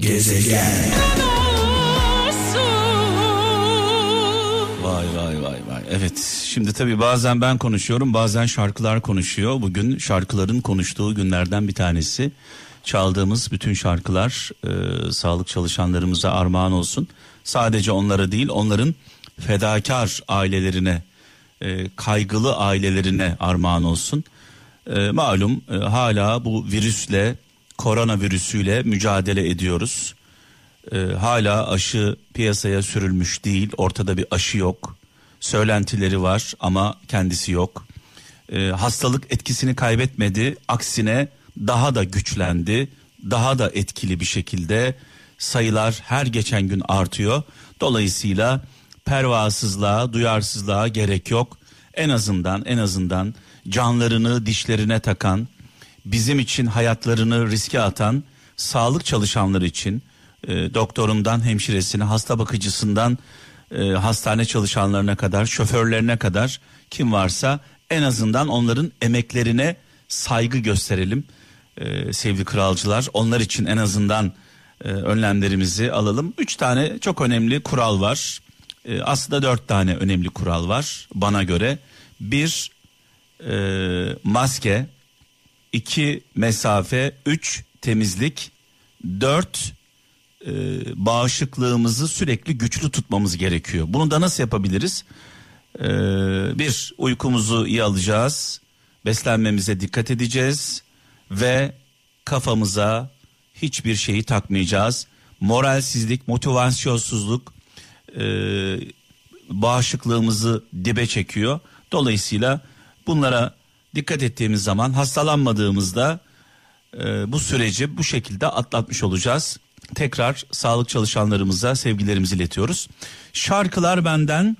Gezegen. Vay vay vay vay. Evet şimdi tabii bazen ben konuşuyorum bazen şarkılar konuşuyor. Bugün şarkıların konuştuğu günlerden bir tanesi. Çaldığımız bütün şarkılar e, sağlık çalışanlarımıza armağan olsun. Sadece onlara değil onların fedakar ailelerine, e, kaygılı ailelerine armağan olsun. E, malum e, hala bu virüsle, koronavirüsüyle mücadele ediyoruz. E, hala aşı piyasaya sürülmüş değil, ortada bir aşı yok. Söylentileri var ama kendisi yok. E, hastalık etkisini kaybetmedi, aksine daha da güçlendi, daha da etkili bir şekilde sayılar her geçen gün artıyor. Dolayısıyla pervasızlığa, duyarsızlığa gerek yok. En azından en azından canlarını dişlerine takan, bizim için hayatlarını riske atan sağlık çalışanları için e, doktorundan hemşiresine, hasta bakıcısından e, hastane çalışanlarına kadar, şoförlerine kadar kim varsa en azından onların emeklerine saygı gösterelim e, sevgili kralcılar. Onlar için en azından e, önlemlerimizi alalım. Üç tane çok önemli kural var. E, aslında dört tane önemli kural var bana göre. Bir e, maske, iki mesafe, üç temizlik, dört e, bağışıklığımızı sürekli güçlü tutmamız gerekiyor. Bunu da nasıl yapabiliriz? E, bir uykumuzu iyi alacağız, beslenmemize dikkat edeceğiz ve kafamıza hiçbir şeyi takmayacağız. Moralsizlik, motivasyonsuzluk e, bağışıklığımızı dibe çekiyor. Dolayısıyla bunlara dikkat ettiğimiz zaman hastalanmadığımızda e, bu süreci bu şekilde atlatmış olacağız. Tekrar sağlık çalışanlarımıza sevgilerimizi iletiyoruz. Şarkılar benden,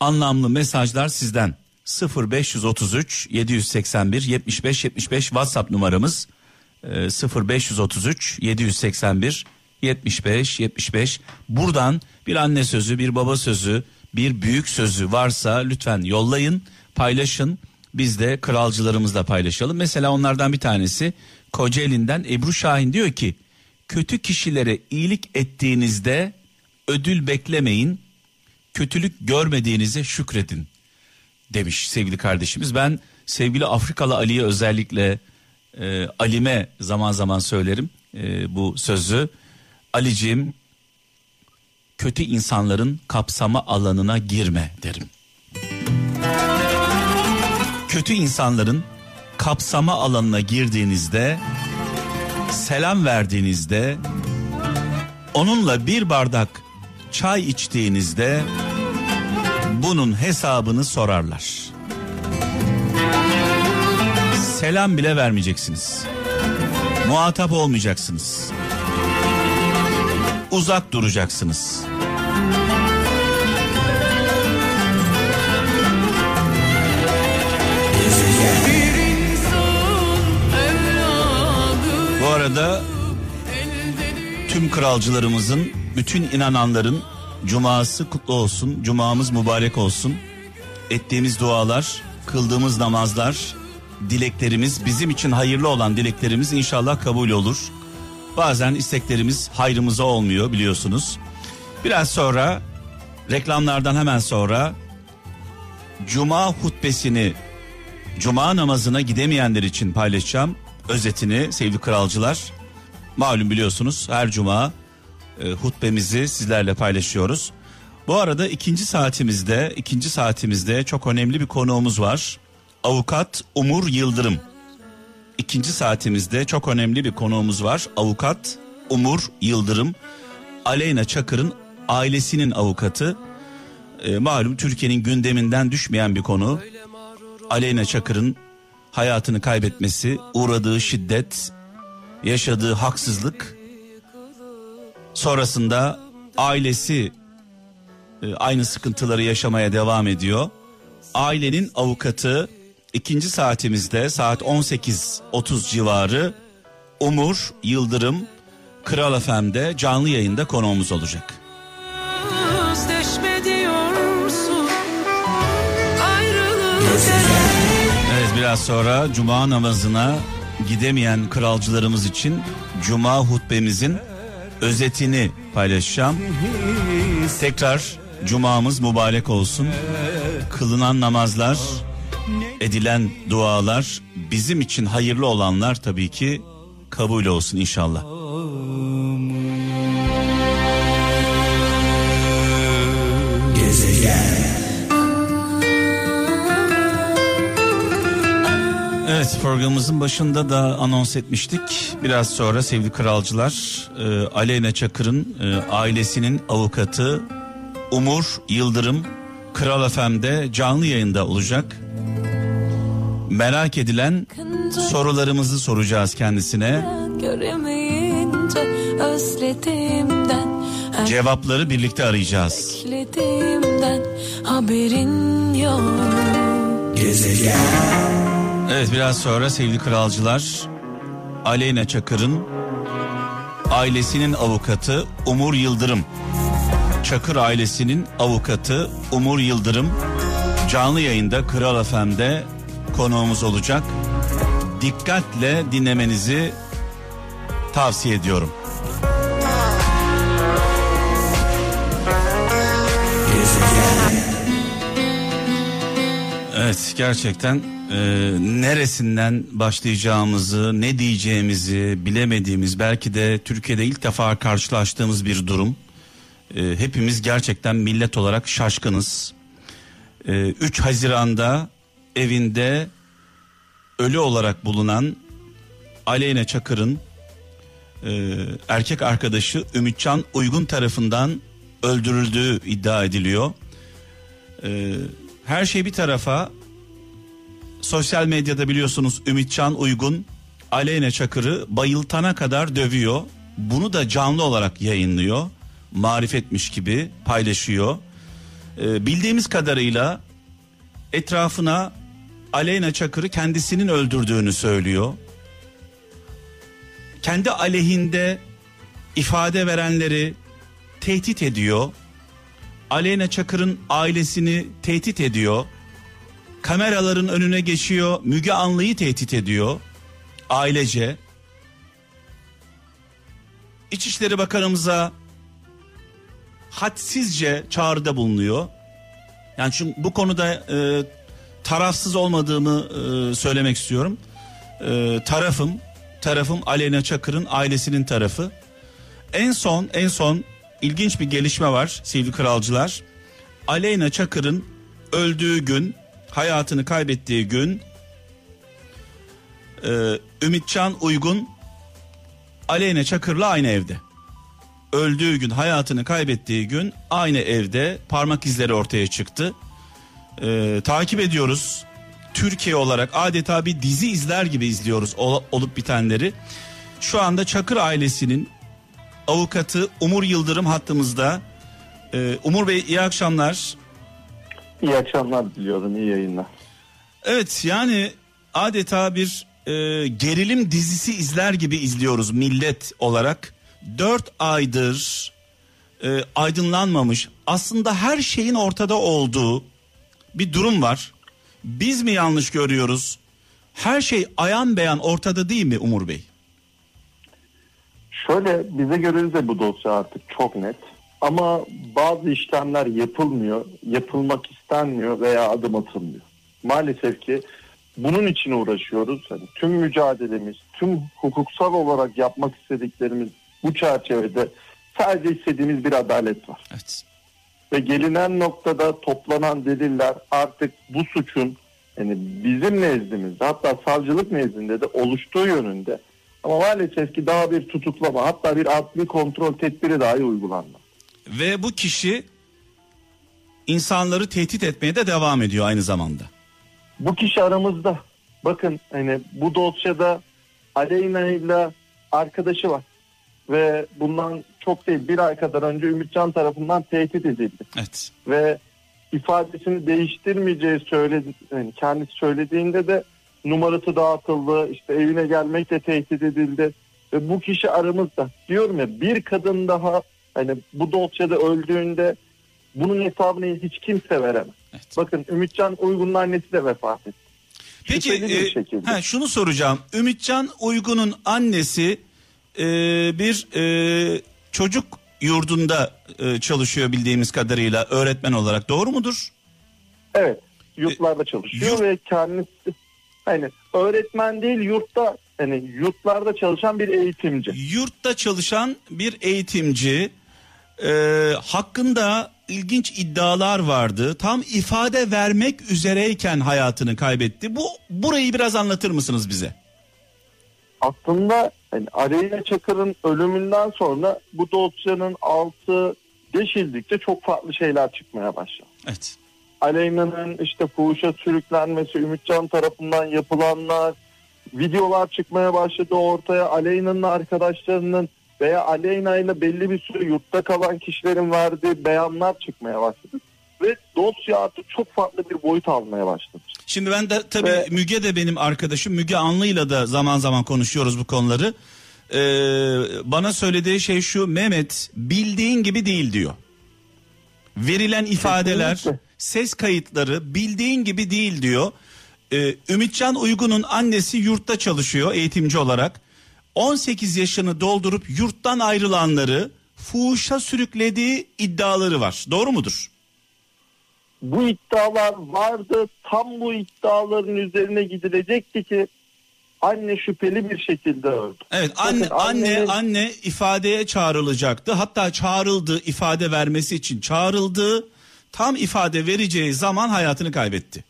anlamlı mesajlar sizden. 0533 781 75 75 WhatsApp numaramız. E, 0533 781 75 75 buradan bir anne sözü bir baba sözü bir büyük sözü varsa lütfen yollayın paylaşın biz de kralcılarımızla paylaşalım. Mesela onlardan bir tanesi Kocaeli'nden Ebru Şahin diyor ki kötü kişilere iyilik ettiğinizde ödül beklemeyin kötülük görmediğinize şükredin demiş sevgili kardeşimiz. Ben sevgili Afrikalı Ali'ye özellikle e, Alime zaman zaman söylerim e, bu sözü. Alicim kötü insanların kapsama alanına girme derim. Kötü insanların kapsama alanına girdiğinizde selam verdiğinizde onunla bir bardak çay içtiğinizde bunun hesabını sorarlar. Selam bile vermeyeceksiniz. Muhatap olmayacaksınız. Uzak duracaksınız. Arada tüm kralcılarımızın, bütün inananların cuması kutlu olsun, cumamız mübarek olsun. Ettiğimiz dualar, kıldığımız namazlar, dileklerimiz, bizim için hayırlı olan dileklerimiz inşallah kabul olur. Bazen isteklerimiz hayrımıza olmuyor biliyorsunuz. Biraz sonra reklamlardan hemen sonra cuma hutbesini cuma namazına gidemeyenler için paylaşacağım. Özetini sevgili kralcılar. Malum biliyorsunuz her cuma e, hutbemizi sizlerle paylaşıyoruz. Bu arada ikinci saatimizde ikinci saatimizde çok önemli bir konuğumuz var. Avukat Umur Yıldırım. İkinci saatimizde çok önemli bir konuğumuz var. Avukat Umur Yıldırım. Aleyna Çakır'ın ailesinin avukatı. E, malum Türkiye'nin gündeminden düşmeyen bir konu. Aleyna Çakır'ın hayatını kaybetmesi, uğradığı şiddet, yaşadığı haksızlık. Sonrasında ailesi e, aynı sıkıntıları yaşamaya devam ediyor. Ailenin avukatı ikinci saatimizde saat 18.30 civarı Umur Yıldırım Kral FM'de canlı yayında konuğumuz olacak. Biraz sonra cuma namazına gidemeyen kralcılarımız için cuma hutbemizin özetini paylaşacağım. Tekrar cumamız mübarek olsun. Kılınan namazlar, edilen dualar bizim için hayırlı olanlar tabii ki kabul olsun inşallah. Evet programımızın başında da anons etmiştik. Biraz sonra sevgili kralcılar e, Aleyna Çakır'ın e, ailesinin avukatı Umur Yıldırım Kral FM'de canlı yayında olacak. Merak edilen sorularımızı soracağız kendisine. Cevapları birlikte arayacağız. haberin yok. Gezegen. Evet biraz sonra sevgili kralcılar Aleyna Çakır'ın ailesinin avukatı Umur Yıldırım. Çakır ailesinin avukatı Umur Yıldırım canlı yayında Kral FM'de konuğumuz olacak. Dikkatle dinlemenizi tavsiye ediyorum. Evet gerçekten e, neresinden başlayacağımızı, ne diyeceğimizi bilemediğimiz, belki de Türkiye'de ilk defa karşılaştığımız bir durum. E, hepimiz gerçekten millet olarak şaşkınız. E, 3 Haziran'da evinde ölü olarak bulunan Aleyna Çakır'ın e, erkek arkadaşı Ümitcan Uygun tarafından öldürüldüğü iddia ediliyor. E, her şey bir tarafa sosyal medyada biliyorsunuz Ümitcan Uygun Aleyna Çakır'ı bayıltana kadar dövüyor. Bunu da canlı olarak yayınlıyor. Marifetmiş gibi paylaşıyor. Ee, bildiğimiz kadarıyla etrafına Aleyna Çakır'ı kendisinin öldürdüğünü söylüyor. Kendi aleyhinde ifade verenleri tehdit ediyor. Aleyna Çakır'ın ailesini tehdit ediyor kameraların önüne geçiyor. Müge Anlı'yı tehdit ediyor. Ailece. İçişleri Bakanımıza hadsizce çağrıda bulunuyor. Yani çünkü bu konuda e, tarafsız olmadığımı e, söylemek istiyorum. E, tarafım, tarafım Aleyna Çakır'ın ailesinin tarafı. En son, en son ilginç bir gelişme var sevgili kralcılar. Aleyna Çakır'ın öldüğü gün hayatını kaybettiği gün e, Ümitcan Uygun Aleyne Çakır'la aynı evde. Öldüğü gün hayatını kaybettiği gün aynı evde parmak izleri ortaya çıktı. E, takip ediyoruz. Türkiye olarak adeta bir dizi izler gibi izliyoruz ol, olup bitenleri. Şu anda Çakır ailesinin avukatı Umur Yıldırım hattımızda. Ee, Umur Bey iyi akşamlar. İyi akşamlar diliyorum, iyi yayınlar. Evet yani adeta bir e, gerilim dizisi izler gibi izliyoruz millet olarak. Dört aydır e, aydınlanmamış aslında her şeyin ortada olduğu bir durum var. Biz mi yanlış görüyoruz? Her şey ayan beyan ortada değil mi Umur Bey? Şöyle bize göre de bu dosya artık çok net. Ama bazı işlemler yapılmıyor, yapılmak istenmiyor veya adım atılmıyor. Maalesef ki bunun için uğraşıyoruz. Yani tüm mücadelemiz, tüm hukuksal olarak yapmak istediklerimiz bu çerçevede sadece istediğimiz bir adalet var. Evet. Ve gelinen noktada toplanan deliller artık bu suçun yani bizim nezdimizde hatta savcılık nezdinde de oluştuğu yönünde ama maalesef ki daha bir tutuklama hatta bir adli kontrol tedbiri dahi uygulanmadı. Ve bu kişi insanları tehdit etmeye de devam ediyor aynı zamanda. Bu kişi aramızda. Bakın hani bu dosyada Aleyna ile arkadaşı var. Ve bundan çok değil bir ay kadar önce Ümitcan tarafından tehdit edildi. Evet. Ve ifadesini değiştirmeyeceği söyledi, yani kendisi söylediğinde de numarası dağıtıldı. İşte evine gelmekle tehdit edildi. Ve bu kişi aramızda. Diyorum ya bir kadın daha hani bu dosyada öldüğünde bunun hesabını hiç kimse veremez. Evet. Bakın Ümitcan Uygun'un annesi de vefat etti. Peki e, he, şunu soracağım. Ümitcan Uygun'un annesi e, bir e, çocuk yurdunda e, çalışıyor bildiğimiz kadarıyla öğretmen olarak doğru mudur? Evet yurtlarda çalışıyor Yurt- ve kendisi hani öğretmen değil yurtta hani yurtlarda çalışan bir eğitimci. Yurtta çalışan bir eğitimci e, hakkında ilginç iddialar vardı. Tam ifade vermek üzereyken hayatını kaybetti. Bu burayı biraz anlatır mısınız bize? Aslında hani Aleyna Çakır'ın ölümünden sonra bu dosyanın altı deşildikçe çok farklı şeyler çıkmaya başladı. Evet. Aleyna'nın işte fuhuşa sürüklenmesi, Ümitcan tarafından yapılanlar, videolar çıkmaya başladı ortaya. Aleyna'nın arkadaşlarının veya Aleyna ile belli bir süre yurtta kalan kişilerin verdiği beyanlar çıkmaya başladı. Ve dosya artık çok farklı bir boyut almaya başladı. Şimdi ben de tabii Ve- Müge de benim arkadaşım. Müge Anlı'yla da zaman zaman konuşuyoruz bu konuları. Ee, bana söylediği şey şu Mehmet bildiğin gibi değil diyor. Verilen ifadeler, Kesinlikle. ses kayıtları bildiğin gibi değil diyor. Ee, Ümitcan Uygun'un annesi yurtta çalışıyor eğitimci olarak. 18 yaşını doldurup yurttan ayrılanları fuhuşa sürüklediği iddiaları var. Doğru mudur? Bu iddialar vardı. Tam bu iddiaların üzerine gidilecekti ki anne şüpheli bir şekilde öldü. Evet anne Bakın anne annenin- anne ifadeye çağrılacaktı. Hatta çağrıldı ifade vermesi için çağrıldı. Tam ifade vereceği zaman hayatını kaybetti.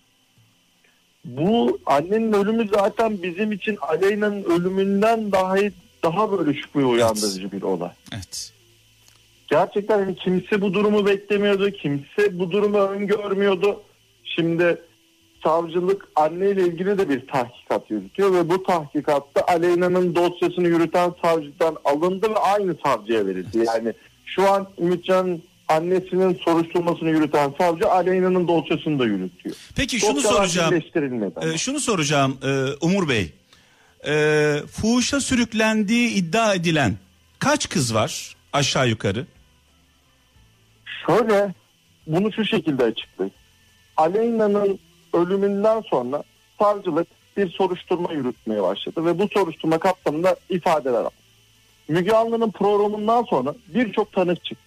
Bu annenin ölümü zaten bizim için Aleyna'nın ölümünden daha daha böyle şüphe uyandırıcı bir olay. Evet. Gerçekten hani kimse bu durumu beklemiyordu. Kimse bu durumu öngörmüyordu. Şimdi savcılık anneyle ilgili de bir tahkikat yürütüyor ve bu tahkikatta Aleyna'nın dosyasını yürüten savcıdan alındı ve aynı savcıya verildi. Yani şu an Ümitcan annesinin soruşturmasını yürüten savcı Aleyna'nın dosyasını da yürütüyor. Peki şunu Dosyalar soracağım. Ee, şunu soracağım e, Umur Bey. Ee, fuhuşa sürüklendiği iddia edilen kaç kız var aşağı yukarı? Şöyle bunu şu şekilde açıklayayım. Aleyna'nın ölümünden sonra savcılık bir soruşturma yürütmeye başladı ve bu soruşturma kapsamında ifadeler aldı. Müge Anlı'nın programından sonra birçok tanık çıktı.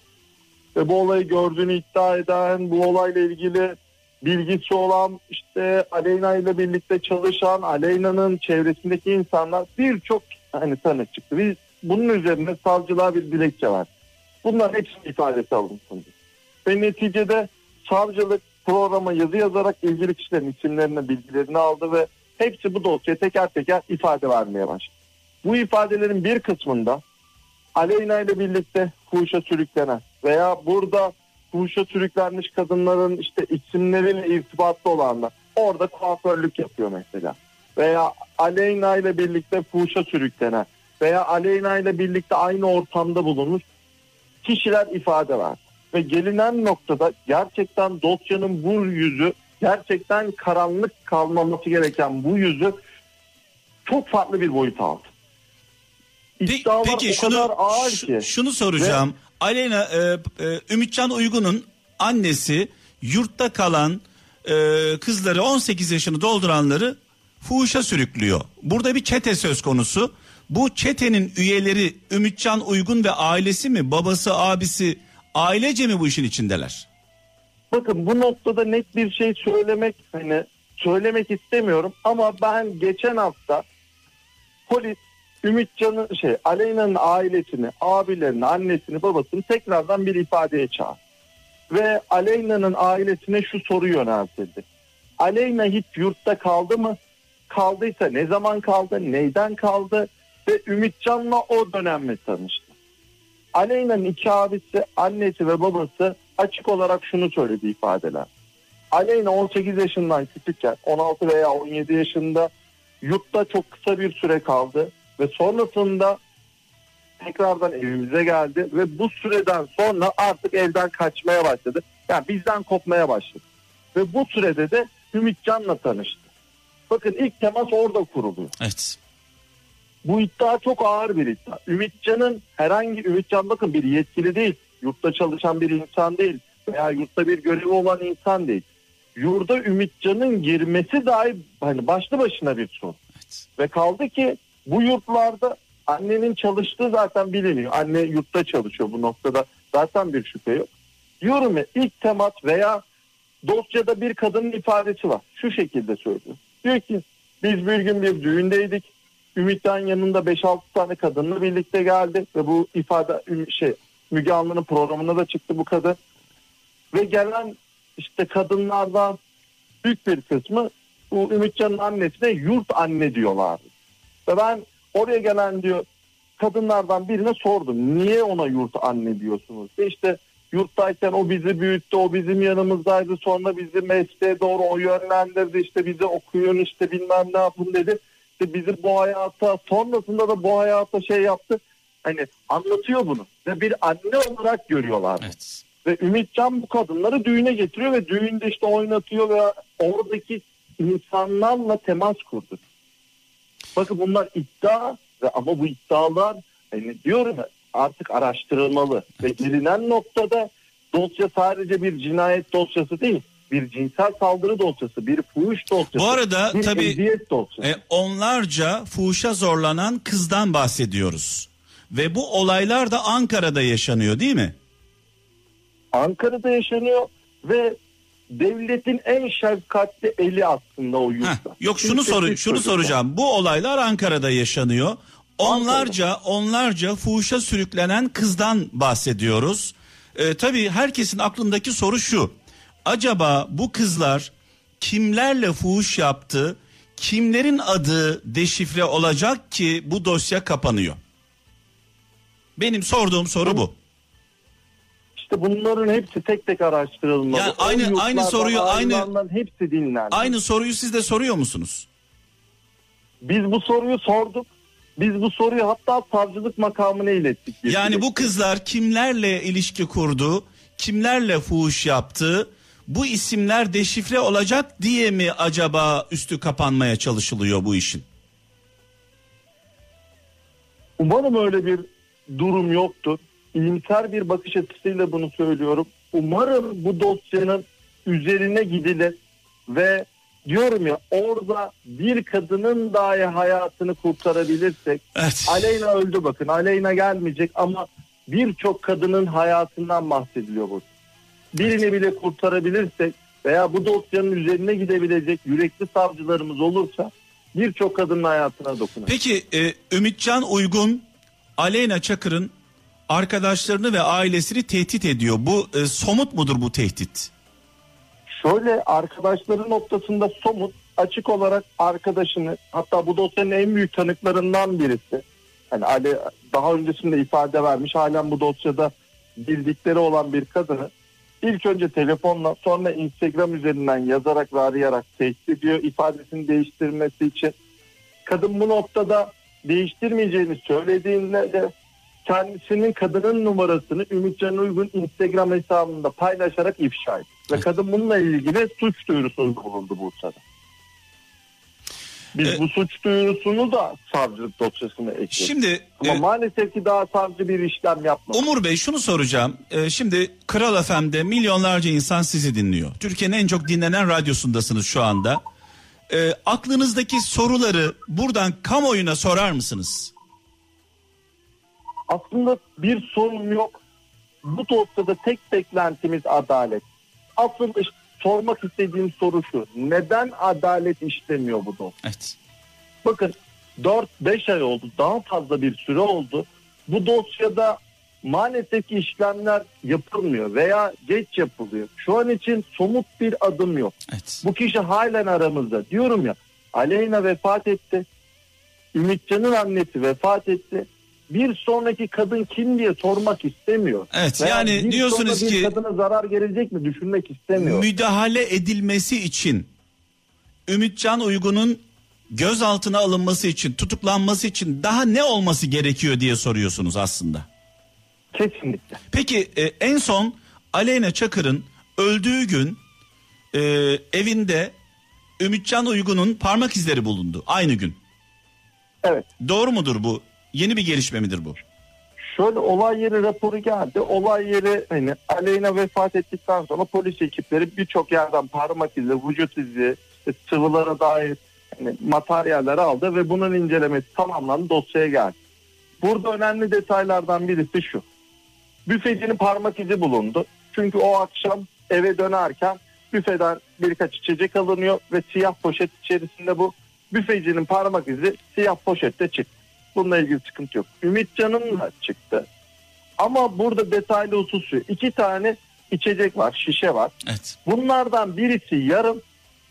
Ve bu olayı gördüğünü iddia eden, bu olayla ilgili bilgisi olan, işte Aleyna ile birlikte çalışan, Aleyna'nın çevresindeki insanlar birçok hani tanık çıktı. Biz bunun üzerine savcılığa bir dilekçe verdik. Bunların hepsinin ifadesi alınsın. Ve neticede savcılık programa yazı yazarak ilgili kişilerin isimlerini, bilgilerini aldı ve hepsi bu dosyaya teker teker ifade vermeye başladı. Bu ifadelerin bir kısmında Aleyna ile birlikte fuhuşa sürüklenen veya burada fuhuşa sürüklenmiş kadınların işte isimleriyle irtibatlı olanlar orada kuaförlük yapıyor mesela. Veya Aleyna ile birlikte fuhuşa sürüklenen veya Aleyna ile birlikte aynı ortamda bulunmuş kişiler ifade verdi. Ve gelinen noktada gerçekten dosyanın bu yüzü gerçekten karanlık kalmaması gereken bu yüzü çok farklı bir boyut aldı. İddialar Peki o şunu ağır ki. şunu soracağım. Aleyna e, e, Ümitcan Uygun'un annesi yurtta kalan e, kızları 18 yaşını dolduranları fuhuşa sürüklüyor. Burada bir çete söz konusu. Bu çetenin üyeleri Ümitcan Uygun ve ailesi mi? Babası, abisi, ailece mi bu işin içindeler? Bakın bu noktada net bir şey söylemek hani söylemek istemiyorum ama ben geçen hafta polis Ümitcan'ın şey Aleyna'nın ailesini, abilerini, annesini, babasını tekrardan bir ifadeye çağırdı. Ve Aleyna'nın ailesine şu soru yöneltildi. Aleyna hiç yurtta kaldı mı? Kaldıysa ne zaman kaldı? Neyden kaldı? Ve Ümitcan'la o dönemle tanıştı. Aleyna'nın iki abisi, annesi ve babası açık olarak şunu söyledi ifadeler. Aleyna 18 yaşından küçükken 16 veya 17 yaşında yurtta çok kısa bir süre kaldı ve sonrasında tekrardan evimize geldi ve bu süreden sonra artık evden kaçmaya başladı. Yani bizden kopmaya başladı. Ve bu sürede de Ümitcan'la tanıştı. Bakın ilk temas orada kuruluyor. Evet. Bu iddia çok ağır bir iddia. Ümitcan'ın herhangi Ümitcan bakın bir yetkili değil. Yurtta çalışan bir insan değil. Veya yurtta bir görevi olan insan değil. Yurda Ümitcan'ın girmesi dahi hani başlı başına bir sorun. Evet. Ve kaldı ki bu yurtlarda Annenin çalıştığı zaten biliniyor. Anne yurtta çalışıyor bu noktada. Zaten bir şüphe yok. Diyorum ya ilk temas veya dosyada bir kadının ifadesi var. Şu şekilde söylüyor. Diyor ki biz bir gün bir düğündeydik. Ümit'ten yanında 5-6 tane kadınla birlikte geldi ve bu ifade şey Müge Anlı'nın programına da çıktı bu kadın. Ve gelen işte kadınlardan büyük bir kısmı bu Ümitcan'ın annesine yurt anne diyorlar. Ve ben oraya gelen diyor kadınlardan birine sordum. Niye ona yurt anne diyorsunuz? Ve işte yurttayken o bizi büyüttü, o bizim yanımızdaydı. Sonra bizi mesleğe doğru o yönlendirdi. İşte bizi okuyun işte bilmem ne yapın dedi. İşte bizi bu hayata sonrasında da bu hayata şey yaptı. Hani anlatıyor bunu. Ve bir anne olarak görüyorlar. Evet. Ve Ümitcan bu kadınları düğüne getiriyor ve düğünde işte oynatıyor ve oradaki insanlarla temas kurdu. Bakın bunlar iddia ve ama bu iddialar yani diyorum artık araştırılmalı ve gelinen noktada dosya sadece bir cinayet dosyası değil. Bir cinsel saldırı dosyası, bir fuhuş dosyası. Bu arada bir tabii e, onlarca fuhuşa zorlanan kızdan bahsediyoruz. Ve bu olaylar da Ankara'da yaşanıyor değil mi? Ankara'da yaşanıyor ve devletin en şefkatli eli aslında o yurtta. Heh, yok şunu soru şunu soracağım. Bu olaylar Ankara'da yaşanıyor. Onlarca onlarca fuhuşa sürüklenen kızdan bahsediyoruz. Ee, tabii herkesin aklındaki soru şu. Acaba bu kızlar kimlerle fuhuş yaptı? Kimlerin adı deşifre olacak ki bu dosya kapanıyor? Benim sorduğum soru bu. İşte bunların hepsi tek tek araştırılmalı. Yani aynı- aynı soruyu- aynı- hepsi dinlendi. Aynı soruyu siz de soruyor musunuz? Biz bu soruyu sorduk. Biz bu soruyu hatta savcılık makamına ilettik. Yani bu kızlar kimlerle ilişki kurdu, kimlerle fuhuş yaptı, bu isimler deşifre olacak diye mi acaba üstü kapanmaya çalışılıyor bu işin? Umarım öyle bir durum yoktur. İyimser bir bakış açısıyla bunu söylüyorum. Umarım bu dosyanın üzerine gidilir ve diyorum ya orada bir kadının dahi hayatını kurtarabilirsek Evet. Aleyna öldü bakın. Aleyna gelmeyecek ama birçok kadının hayatından bahsediliyor bu. Birini bile kurtarabilirsek veya bu dosyanın üzerine gidebilecek yürekli savcılarımız olursa birçok kadının hayatına dokunur. Peki e, Ümitcan Uygun Aleyna Çakır'ın arkadaşlarını ve ailesini tehdit ediyor. Bu e, somut mudur bu tehdit? Şöyle arkadaşları noktasında somut açık olarak arkadaşını hatta bu dosyanın en büyük tanıklarından birisi. Hani Ali daha öncesinde ifade vermiş halen bu dosyada bildikleri olan bir kadını ilk önce telefonla sonra Instagram üzerinden yazarak ve arayarak tehdit ediyor ifadesini değiştirmesi için. Kadın bu noktada değiştirmeyeceğini söylediğinde de kendisinin kadının numarasını Ümitcan Uygun Instagram hesabında paylaşarak ifşa etti. Ve kadın bununla ilgili suç duyurusunda bulundu Bursa'da. Biz E- bu suç duyurusunu da savcılık dosyasına ekledik. Şimdi Ama e, maalesef ki daha savcı bir işlem yapmadı. Umur Bey şunu soracağım. Ee, şimdi Kral FM'de milyonlarca insan sizi dinliyor. Türkiye'nin en çok dinlenen radyosundasınız şu anda. Ee, aklınızdaki soruları buradan kamuoyuna sorar mısınız? Aslında bir sorun yok. Bu dosyada tek beklentimiz adalet. Aslında işte sormak istediğim soru şu. Neden adalet işlemiyor bu dosya? Evet. Bakın 4-5 ay oldu. Daha fazla bir süre oldu. Bu dosyada maalesef ki işlemler yapılmıyor veya geç yapılıyor. Şu an için somut bir adım yok. Evet. Bu kişi halen aramızda. Diyorum ya Aleyna vefat etti. Ümitcan'ın annesi vefat etti. Bir sonraki kadın kim diye sormak istemiyor. Evet, Veya yani bir diyorsunuz sonra bir ki- kadına zarar gelecek mi düşünmek istemiyor. Müdahale edilmesi için Ümitcan Uygun'un gözaltına alınması için, tutuklanması için daha ne olması gerekiyor diye soruyorsunuz aslında. Kesinlikle. Peki e, en son Aleyna Çakır'ın öldüğü gün e, evinde Ümitcan Uygun'un parmak izleri bulundu aynı gün. Evet. Doğru mudur bu? Yeni bir gelişme midir bu? Şöyle olay yeri raporu geldi. Olay yeri hani Aleyna vefat ettikten sonra polis ekipleri birçok yerden parmak izi, vücut izi, sıvılara dair hani materyalleri aldı ve bunun incelemesi tamamlandı dosyaya geldi. Burada önemli detaylardan birisi şu. Büfecinin parmak izi bulundu. Çünkü o akşam eve dönerken büfeden birkaç içecek alınıyor ve siyah poşet içerisinde bu. Büfecinin parmak izi siyah poşette çıktı. Bununla ilgili sıkıntı yok. Ümitcan'ın da çıktı. Ama burada detaylı husus şu. İki tane içecek var, şişe var. Evet. Bunlardan birisi yarım,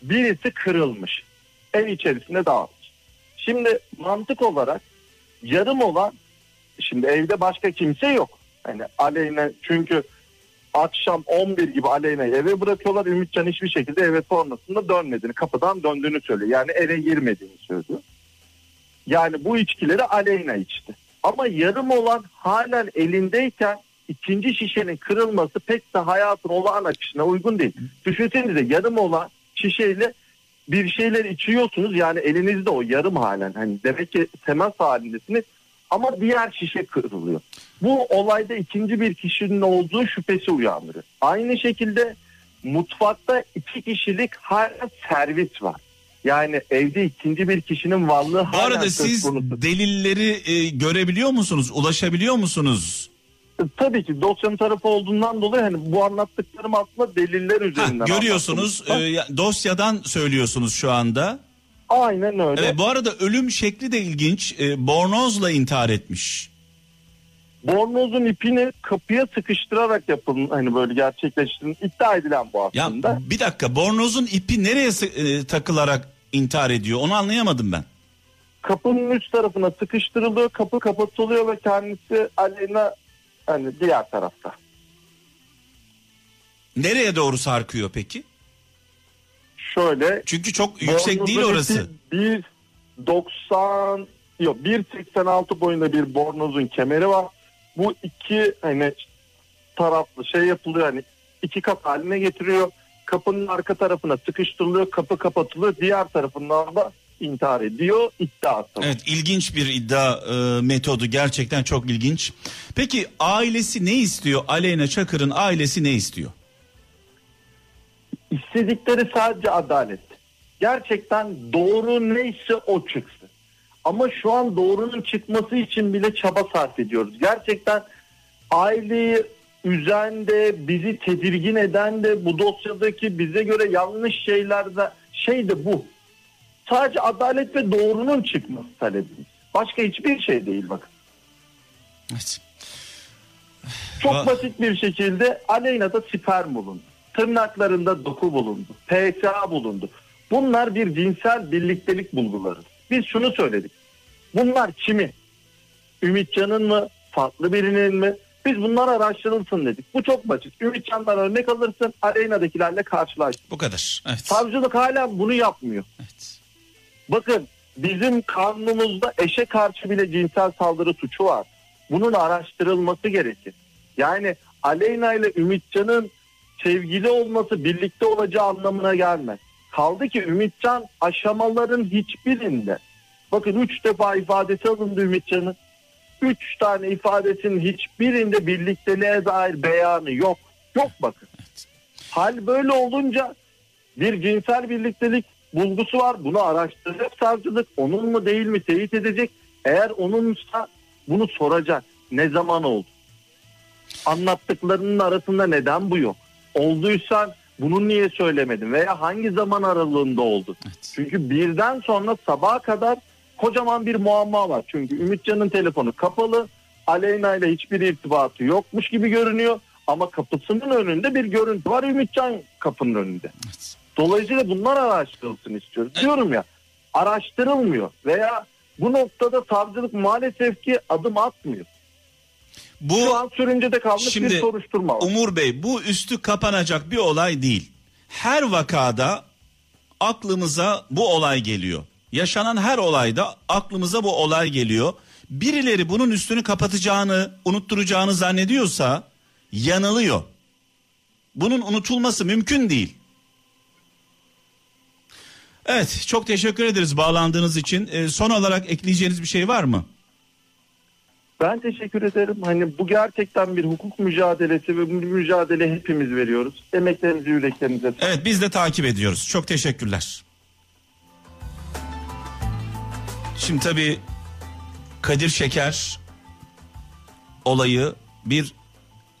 birisi kırılmış. Ev içerisinde dağılmış. Şimdi mantık olarak yarım olan şimdi evde başka kimse yok. Hani aleyhine çünkü akşam 11 gibi Aleyna'yı eve bırakıyorlar. Ümitcan hiçbir şekilde eve sonrasında dönmediğini, kapıdan döndüğünü söylüyor. Yani eve girmediğini söylüyor. Yani bu içkileri Aleyna içti. Ama yarım olan halen elindeyken ikinci şişenin kırılması pek de hayatın olağan akışına uygun değil. Düşünsenize yarım olan şişeyle bir şeyler içiyorsunuz yani elinizde o yarım halen hani demek ki temas halindesiniz ama diğer şişe kırılıyor. Bu olayda ikinci bir kişinin olduğu şüphesi uyandırıyor. Aynı şekilde mutfakta iki kişilik hala servis var. Yani evde ikinci bir kişinin varlığı Bu arada siz konusu. delilleri e, görebiliyor musunuz? Ulaşabiliyor musunuz? Tabii ki dosyanın tarafı olduğundan dolayı hani bu anlattıklarım aslında deliller Ha, üzerinden. görüyorsunuz anlatılmış. e, ya- dosyadan söylüyorsunuz şu anda. Aynen öyle. Evet, bu arada ölüm şekli de ilginç. E, bornozla intihar etmiş. Bornozun ipini kapıya sıkıştırarak yapılın hani böyle gerçekleştirin iddia edilen bu Ya aslında. bir dakika bornozun ipi nereye e, takılarak intihar ediyor? Onu anlayamadım ben. Kapının üst tarafına sıkıştırılıyor, kapı kapatılıyor ve kendisi aleyna hani diğer tarafta. Nereye doğru sarkıyor peki? Şöyle Çünkü çok yüksek değil orası. ipi 1.90 yok 1.86 boyunda bir bornozun kemeri var. Bu iki hani taraflı şey yapılıyor hani iki kat haline getiriyor. Kapının arka tarafına sıkıştırılıyor, kapı kapatılıyor. Diğer tarafından da intihar ediyor iddiası. Evet ilginç bir iddia e, metodu gerçekten çok ilginç. Peki ailesi ne istiyor? Aleyna Çakır'ın ailesi ne istiyor? İstedikleri sadece adalet. Gerçekten doğru neyse o çıksın. Ama şu an doğrunun çıkması için bile çaba sarf ediyoruz. Gerçekten aileyi üzen de bizi tedirgin eden de bu dosyadaki bize göre yanlış şeyler de şey de bu. Sadece adalet ve doğrunun çıkması talebimiz. Başka hiçbir şey değil bakın. Evet. Çok Va- basit bir şekilde Aleyna'da sperm bulundu. Tırnaklarında doku bulundu. PSA bulundu. Bunlar bir cinsel birliktelik bulguları. Biz şunu söyledik. Bunlar kimi? Ümitcan'ın mı? Farklı birinin mi? Biz bunlar araştırılsın dedik. Bu çok basit. Ümitcan'dan örnek alırsın. Aleyna'dakilerle karşılaşsın. Bu kadar. Evet. Savcılık hala bunu yapmıyor. evet. Bakın bizim kanunumuzda eşe karşı bile cinsel saldırı suçu var. Bunun araştırılması gerekir. Yani Aleyna ile Ümitcan'ın sevgili olması birlikte olacağı anlamına gelmez. Kaldı ki Ümitcan aşamaların hiçbirinde. Bakın üç defa ifadesi alındı Ümitcan'ın. Üç tane ifadesinin hiçbirinde birlikteliğe dair beyanı yok. Yok bakın. Hal böyle olunca bir cinsel birliktelik bulgusu var. Bunu araştıracak savcılık. Onun mu değil mi teyit edecek. Eğer onunsa bunu soracak. Ne zaman oldu? Anlattıklarının arasında neden bu yok? Olduysa bunu niye söylemedin? Veya hangi zaman aralığında oldu? Evet. Çünkü birden sonra sabaha kadar kocaman bir muamma var. Çünkü Ümitcan'ın telefonu kapalı. Aleyna ile hiçbir irtibatı yokmuş gibi görünüyor. Ama kapısının önünde bir görüntü var Ümitcan kapının önünde. Evet. Dolayısıyla bunlar araştırılsın istiyoruz. Diyorum ya araştırılmıyor veya bu noktada savcılık maalesef ki adım atmıyor. Bu Şu an sürüncede kalmış Şimdi bir soruşturma var. Umur Bey bu üstü kapanacak bir olay değil. Her vakada aklımıza bu olay geliyor. Yaşanan her olayda aklımıza bu olay geliyor. Birileri bunun üstünü kapatacağını, unutturacağını zannediyorsa yanılıyor. Bunun unutulması mümkün değil. Evet, çok teşekkür ederiz bağlandığınız için. Ee, son olarak ekleyeceğiniz bir şey var mı? Ben teşekkür ederim. Hani bu gerçekten bir hukuk mücadelesi ve bu mücadele hepimiz veriyoruz. Emeklerinizi yüreklerinize Evet, biz de takip ediyoruz. Çok teşekkürler. Şimdi tabii Kadir Şeker olayı bir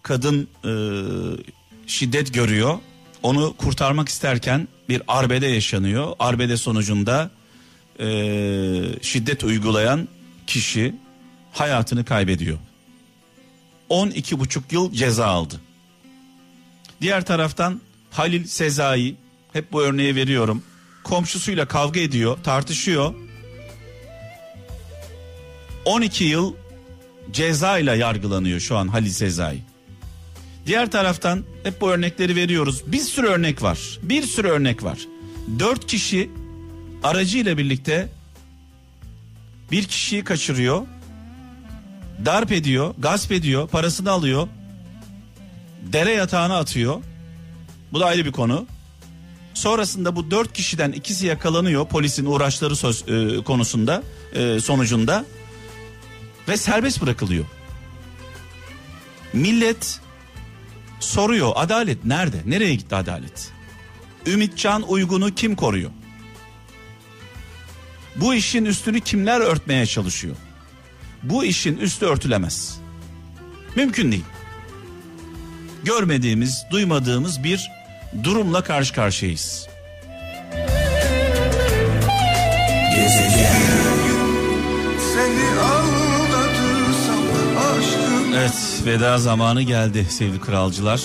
kadın e, şiddet görüyor. Onu kurtarmak isterken bir arbede yaşanıyor. Arbede sonucunda e, şiddet uygulayan kişi hayatını kaybediyor. 12 buçuk yıl ceza aldı. Diğer taraftan Halil Sezai hep bu örneği veriyorum. Komşusuyla kavga ediyor, tartışıyor. 12 yıl ceza ile yargılanıyor şu an Halil Sezai. Diğer taraftan hep bu örnekleri veriyoruz. Bir sürü örnek var. Bir sürü örnek var. Dört kişi aracıyla birlikte bir kişiyi kaçırıyor. Darp ediyor, gasp ediyor, parasını alıyor. Dere yatağına atıyor. Bu da ayrı bir konu. Sonrasında bu dört kişiden ikisi yakalanıyor polisin uğraşları söz, e, konusunda e, sonucunda ve serbest bırakılıyor. Millet soruyor adalet nerede? Nereye gitti adalet? Ümitcan Uygun'u kim koruyor? Bu işin üstünü kimler örtmeye çalışıyor? Bu işin üstü örtülemez. Mümkün değil. Görmediğimiz, duymadığımız bir durumla karşı karşıyayız. Evet veda zamanı geldi sevgili kralcılar.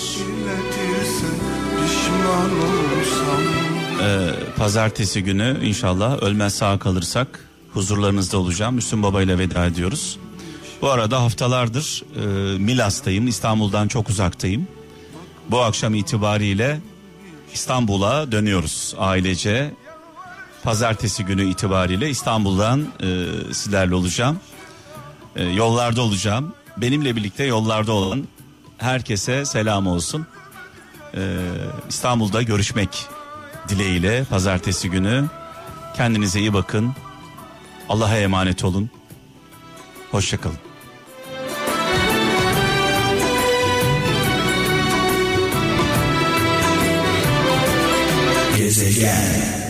Ee, pazartesi günü inşallah ölmez sağ kalırsak huzurlarınızda olacağım. Müslüm Baba ile veda ediyoruz. Bu arada haftalardır e, Milas'tayım. İstanbul'dan çok uzaktayım. Bu akşam itibariyle İstanbul'a dönüyoruz ailece. Pazartesi günü itibariyle İstanbul'dan e, sizlerle olacağım. E, yollarda olacağım. Benimle birlikte yollarda olan herkese selam olsun. E, İstanbul'da görüşmek dileğiyle pazartesi günü. Kendinize iyi bakın. Allah'a emanet olun. Hoşçakalın. Gezegen